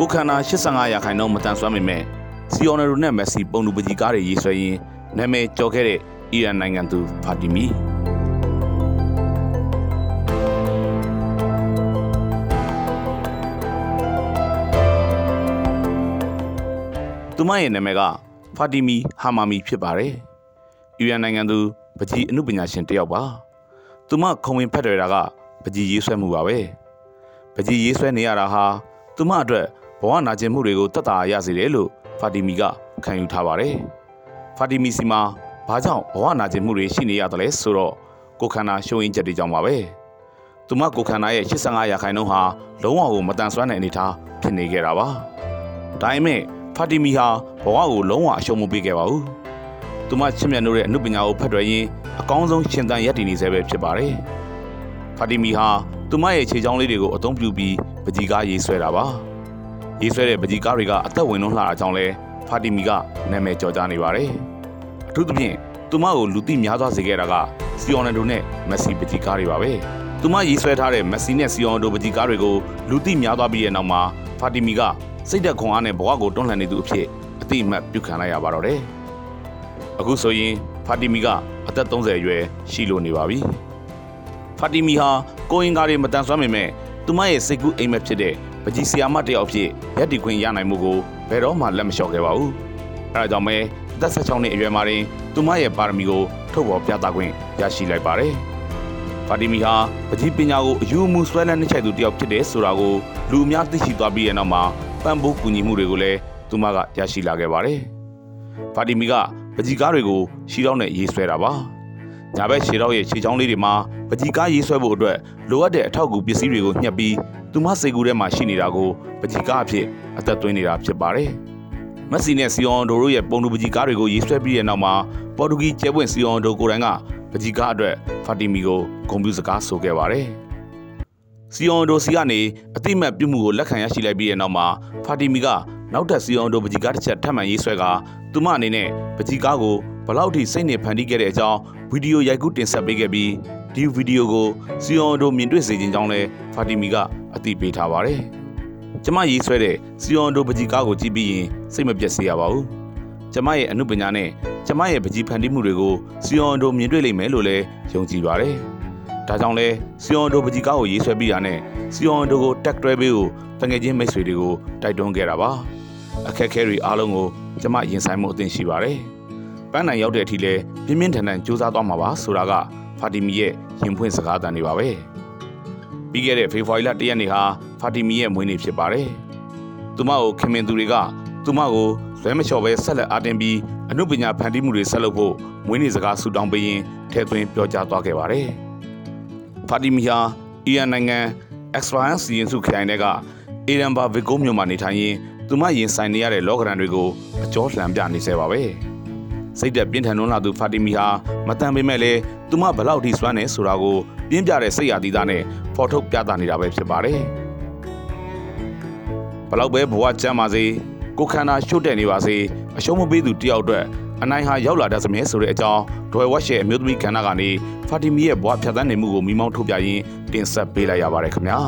ကိုခန္ဓာ85ရာခိုင်နှုန်းမတန်ဆွမ်းပေမဲ့စီယိုနယ်ရိုနဲ့မက်ဆီပုံတူပကြီးကားတွေရေးဆွဲရင်းနာမည်ကျော်ခဲ့တဲ့အီရန်နိုင်ငံသူဖာတီမီသူမရဲ့နာမည်ကဖာတီမီဟာမာမီဖြစ်ပါတယ်။အီရန်နိုင်ငံသူပကြီးအမှုပညာရှင်တစ်ယောက်ပါ။သူမခုံဝင်ဖက်တွေ့တာကပကြီးရေးဆွဲမှုပါပဲ။ပကြီးရေးဆွဲနေရတာဟာသူမအတွက် ဘဝနာကျင်မှုတွေကိုတတ်တာရစေတယ်လို့ဖာတီမီကခံယူထားပါတယ်။ဖာတီမီစီမှာဘာကြောင့်ဘဝနာကျင်မှုတွေရှိနေရတယ်လဲဆိုတော့ကိုယ်ခန္ဓာရှုံးရင်းချက်တွေကြောင့်ပါပဲ။သူမကိုယ်ခန္ဓာရဲ့85ရာခိုင်နှုန်းဟာလုံးဝကိုမတန်ဆွမ်းတဲ့အနေအထားဖြစ်နေခဲ့တာပါ။ဒါပေမဲ့ဖာတီမီဟာဘဝကိုလုံးဝအရှုံးမပေးခဲ့ပါဘူး။သူမချစ်မြတ်နိုးတဲ့အမှုပညာကိုဖတ်တွယ်ရင်းအကောင်းဆုံးရှင်သန်ရည်တည်နေဆဲပဲဖြစ်ပါတယ်။ဖာတီမီဟာသူမရဲ့ခြေချောင်းလေးတွေကိုအသုံးပြုပြီးပကြီးကားရေးဆွဲတာပါ။ ရေးဆွဲတဲ့ပကြီးကားတွေကအသက်ဝင်လုံးလှတာကြောင့်လဲဖာတီမီကနာမည်ကျော်ကြားနေပါတယ်။အထူးသဖြင့်သူမကိုလူသိများသွားစေခဲ့တာကစီယွန်နယ်ဒိုနဲ့မက်ဆီပကြီးကားတွေပါပဲ။သူမရေးဆွဲထားတဲ့မက်ဆီနဲ့စီယွန်နယ်ဒိုပကြီးကားတွေကိုလူသိများသွားပြီးတဲ့နောက်မှာဖာတီမီကစိတ်သက်ခွန်အားနဲ့ဘဝကိုတွန်းလှန်နေသူအဖြစ်အတိအမှတ်ပြုခံလိုက်ရပါတော့တယ်။အခုဆိုရင်ဖာတီမီကအသက်30အရွယ်ရှိလို့နေပါပြီ။ဖာတီမီဟာကိုရင်ကားတွေမတန်ဆွမ်းပေမဲ့ သူမရဲ့စိတ်ကူးအိမ်မက်ဖြစ်တဲ့ပကြီးဆီယာမတစ်ယောက်ဖြစ်ရက်တီခွင့်ရနိုင်မှုကိုဘယ်တော့မှလက်မလျှော့ခဲ့ပါဘူး။အဲဒါကြောင့်ပဲအသက်16နှစ်အရွယ်မှာတင်သူမရဲ့ပါရမီကိုထုတ်ဖော်ပြသခွင့်ရရှိလိုက်ပါတယ်။ဖာတီမီဟာပကြီးပညာကိုအယူအမှုဆွဲလန်းနှိမ့်ချိုက်သူတစ်ယောက်ဖြစ်တယ်ဆိုတာကိုလူအများသိရှိသွားပြီးတဲ့နောက်မှာပံ့ပိုးကူညီမှုတွေကိုလည်းသူမကရရှိလာခဲ့ပါတယ်။ဖာတီမီကပကြီးကားတွေကိုရှီတော့နဲ့ရေးဆွဲတာပါ။ ညာဘက်ရှီတော့ရဲ့ခြေချောင်းလေးတွေမှာပကြီးကားရေးဆွဲဖို့အတွက်လိုအပ်တဲ့အထောက်အကူပစ္စည်းတွေကိုညှက်ပြီးသူမစိတ်ကူးထဲမှာရှိနေတာကိုပကြီးကားအဖြစ်အသက်သွင်းနေတာဖြစ်ပါတယ်။မက်ဆီနဲ့စီယွန်ဒိုတို့ရဲ့ပုံတူပကြီးကားတွေကိုရေးဆွဲပြီးတဲ့နောက်မှာပေါ်တူဂီကျဲပွင့်စီယွန်ဒိုကိုယ်တိုင်ကပကြီးကားအတွက်ဖာတီမီကိုဂုဏ်ပြုစကားဆိုခဲ့ပါတယ်။စီယွန်ဒိုစီကနေအတိမတ်ပြုမှုကိုလက်ခံရရှိလိုက်ပြီးတဲ့နောက်မှာဖာတီမီကနောက်ထပ်စီယွန်ဒိုပကြီးကားတစ်ချက်ထပ်မံရေးဆွဲကသူမအနေနဲ့ပကြီးကားကိုဘလောက်ထိစိတ်နဲ့ဖန်တီးခဲ့တဲ့အကြောင်း ဗီဒီယိုရိုက်ကူးတင်ဆက်ပေးခဲ့ပြီးဒီဗီဒီယိုကိုစီယွန်ဒိုမြင်တွေ့စေခြင်းကြောင့်လဲဖာတီမီကအသိပေးထားပါတယ်။ကျမရေးဆွဲတဲ့စီယွန်ဒိုပကြီးကားကိုကြည့်ပြီးရင်စိတ်မပြတ်စေရပါဘူး။ကျမရဲ့အမှုပညာနဲ့ကျမရဲ့ပကြီးဖန်တီးမှုတွေကိုစီယွန်ဒိုမြင်တွေ့လိမ့်မယ်လို့လည်းယုံကြည်ပါတယ်။ဒါကြောင့်လဲစီယွန်ဒိုပကြီးကားကိုရေးဆွဲပြီးတာနဲ့စီယွန်ဒိုကိုတက်တွဲပေးဖို့တငယ်ချင်းမိတ်ဆွေတွေကိုတိုက်တွန်းခဲ့တာပါ။အခက်အခဲတွေအားလုံးကိုကျမရင်ဆိုင်မှုအသင့်ရှိပါတယ်။ ပန်းနိုင်ရောက်တဲ့အထိလဲပြင်းပြင်းထန်ထန်စူးစမ်းသွားမှာပါဆိုတာကဖာတီမီရဲ့ရင်ဖွင့်စကားတန်တွေပါပဲ။ပြီးခဲ့တဲ့ဖေဖော်ဝါရီလ၁ရက်နေ့ဟာဖာတီမီရဲ့မွေးနေ့ဖြစ်ပါတယ်။သူမကိုခင်မင်သူတွေကသူမကိုလွဲမလျှော်ပဲဆက်လက်အားတင်ပြီးအမှုပညာဖန်တီးမှုတွေဆက်လုပ်ဖို့မွေးနေ့စကားဆူတောင်းပေးရင်ထဲသွင်းပြောကြားသွားခဲ့ပါတယ်။ဖာတီမီဟာအီရန်နိုင်ငံ Experience ရင်စုခိုင်တဲ့ကအေရန်ဘာဗီကိုမြို့မှာနေထိုင်ရင်းသူမရင်ဆိုင်နေရတဲ့လောကရန်တွေကိုအကျော်လှန်ပြနေစေပါပဲ စိတ်သက်ပြင်းထန်လွန်းလာသူဖာတီမီဟာမတန်ပေမဲ့လည်းသူမဘလောက်ထိစွမ်းနေဆိုတာကိုပြင်းပြတဲ့စိတ်ရသီးသားနဲ့ဖော်ထုတ်ပြသနေတာပဲဖြစ်ပါတယ်ဘလောက်ပဲဘဝကျမ်းပါစေကိုခန္ဓာရှုတ်တဲ့နေပါစေအရှုံးမပေးသူတယောက်အတွက်အနိုင်ဟာရောက်လာတတ်စမြဲဆိုတဲ့အကြောင်းဒွယ်ဝက်ရဲ့အမျိုးသမီးခန္ဓာကနေဖာတီမီရဲ့ဘဝဖြတ်သန်းနေမှုကိုမိမောင်းထုတ်ပြရင်းတင်ဆက်ပေးလိုက်ရပါတယ်ခင်ဗျာ